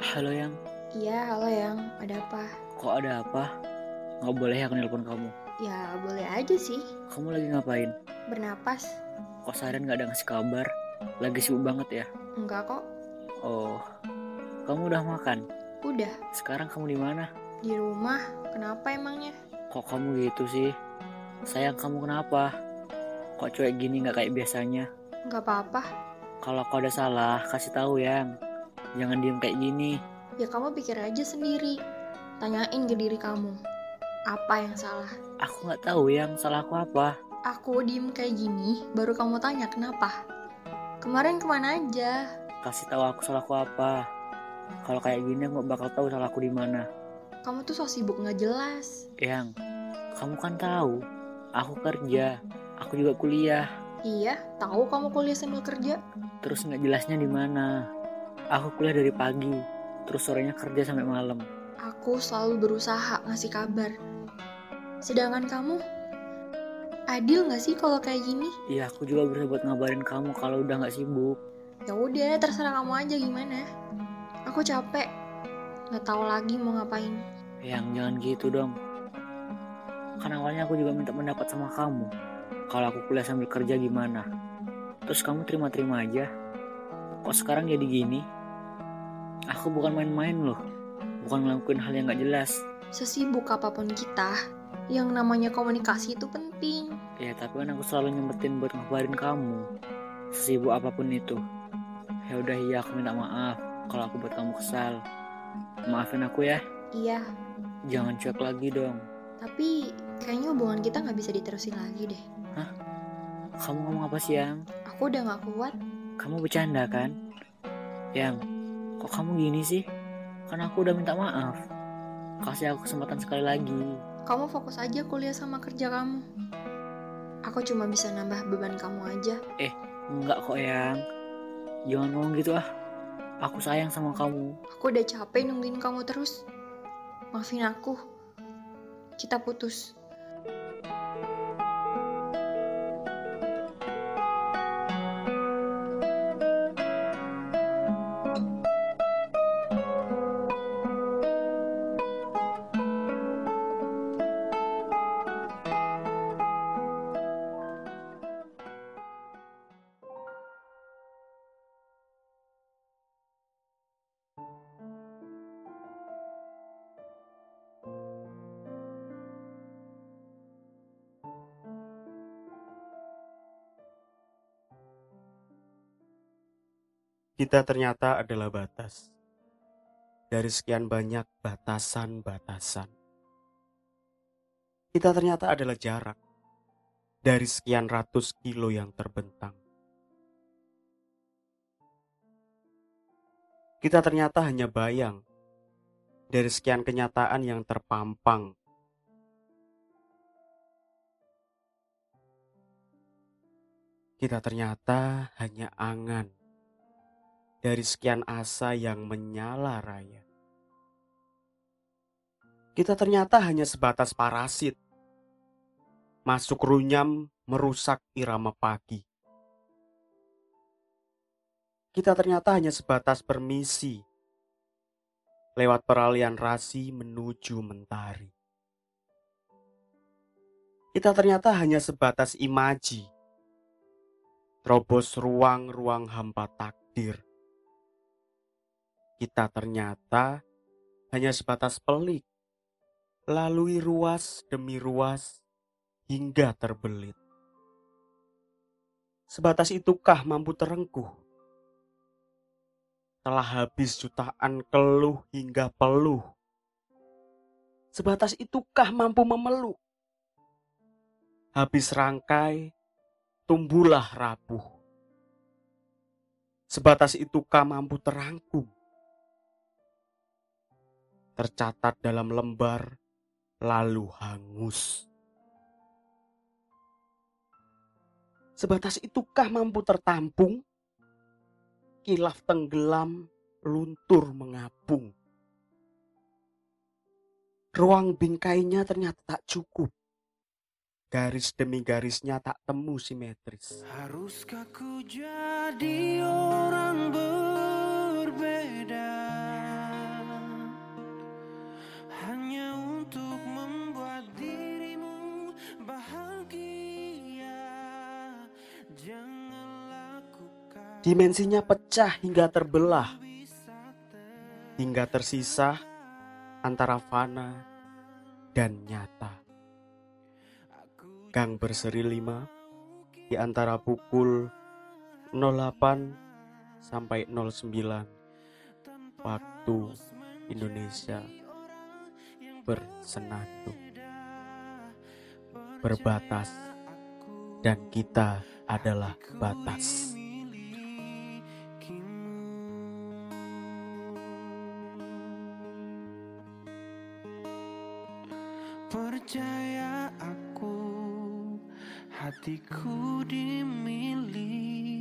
Halo yang, Iya, halo yang, ada apa? kok ada apa? Nggak boleh aku nelpon kamu. Ya, boleh aja sih. Kamu lagi ngapain? Bernapas? Kok seharian nggak ada ngasih kabar? Lagi sibuk banget ya? Enggak kok. Oh, kamu udah makan? Udah, Sekarang kamu di mana? di rumah. Kenapa emangnya? Kok kamu gitu sih? Sayang kamu kenapa? Kok cuek gini nggak kayak biasanya? Enggak apa-apa. Kalau kau ada salah, kasih tahu yang. Jangan diem kayak gini. Ya kamu pikir aja sendiri. Tanyain ke diri kamu. Apa yang salah? Aku nggak tahu yang salah aku apa. Aku diem kayak gini, baru kamu tanya kenapa? Kemarin ke mana aja? Kasih tahu aku salahku apa. Kalau kayak gini aku bakal tahu salahku di mana. Kamu tuh so sibuk nggak jelas. Yang, kamu kan tahu, aku kerja, aku juga kuliah. Iya, tahu kamu kuliah sambil kerja. Terus nggak jelasnya di mana. Aku kuliah dari pagi, terus sorenya kerja sampai malam. Aku selalu berusaha ngasih kabar. Sedangkan kamu, adil nggak sih kalau kayak gini? Iya, aku juga berusaha buat ngabarin kamu kalau udah nggak sibuk. Ya udah, terserah kamu aja gimana. Aku capek, nggak tahu lagi mau ngapain. Yang jangan gitu dong. Kan awalnya aku juga minta pendapat sama kamu. Kalau aku kuliah sambil kerja gimana? Terus kamu terima-terima aja. Kok sekarang jadi gini? Aku bukan main-main loh. Bukan ngelakuin hal yang nggak jelas. Sesibuk apa pun kita, yang namanya komunikasi itu penting. Ya tapi kan aku selalu nyempetin buat ngabarin kamu Sesibuk apa pun itu Ya udah iya aku minta maaf Kalau aku buat kamu kesal Maafin aku ya Iya, Jangan cuek lagi dong tapi kayaknya hubungan kita nggak bisa diterusin lagi deh. Kamu ngomong apa sih yang? Aku udah nggak kuat. Kamu bercanda kan? Yang Kok kamu gini sih? Kan aku udah minta maaf Kasih aku kesempatan sekali lagi Kamu fokus aja kuliah sama kerja kamu. Aku cuma bisa nambah beban kamu aja. Enggak kok yang Jangan ngomong gitu ah Aku sayang sama kamu Aku udah capek nungguin kamu terus. Maafin aku. Kita putus. Kita ternyata adalah batas. Dari sekian banyak batasan-batasan. Kita ternyata adalah jarak. Dari sekian ratus kilo yang terbentang. Kita ternyata hanya bayang. Dari sekian kenyataan yang terpampang. Kita ternyata hanya angan dari sekian asa yang menyala raya. Kita ternyata hanya sebatas parasit. Masuk runyam merusak irama pagi. Kita ternyata hanya sebatas permisi. Lewat peralihan rasi menuju mentari. Kita ternyata hanya sebatas imaji. Terobos ruang-ruang hampa takdir kita ternyata hanya sebatas pelik, lalui ruas demi ruas hingga terbelit. Sebatas itukah mampu terengkuh? Telah habis jutaan keluh hingga peluh. Sebatas itukah mampu memeluk? Habis rangkai, tumbuhlah rapuh. Sebatas itukah mampu terangkum? Tercatat dalam lembar, lalu hangus. Sebatas itukah mampu tertampung? Kilaf tenggelam, luntur mengapung. Ruang bingkainya ternyata tak cukup. Garis demi garisnya tak temu simetris. Haruskah ku jadi orang berbeda Dimensinya pecah hingga terbelah. Hingga tersisa antara fana dan nyata. Gang berseri lima di antara pukul 08 sampai 09 waktu Indonesia bersenandung berbatas dan kita adalah batas. Percaya aku, hatiku dimiliki.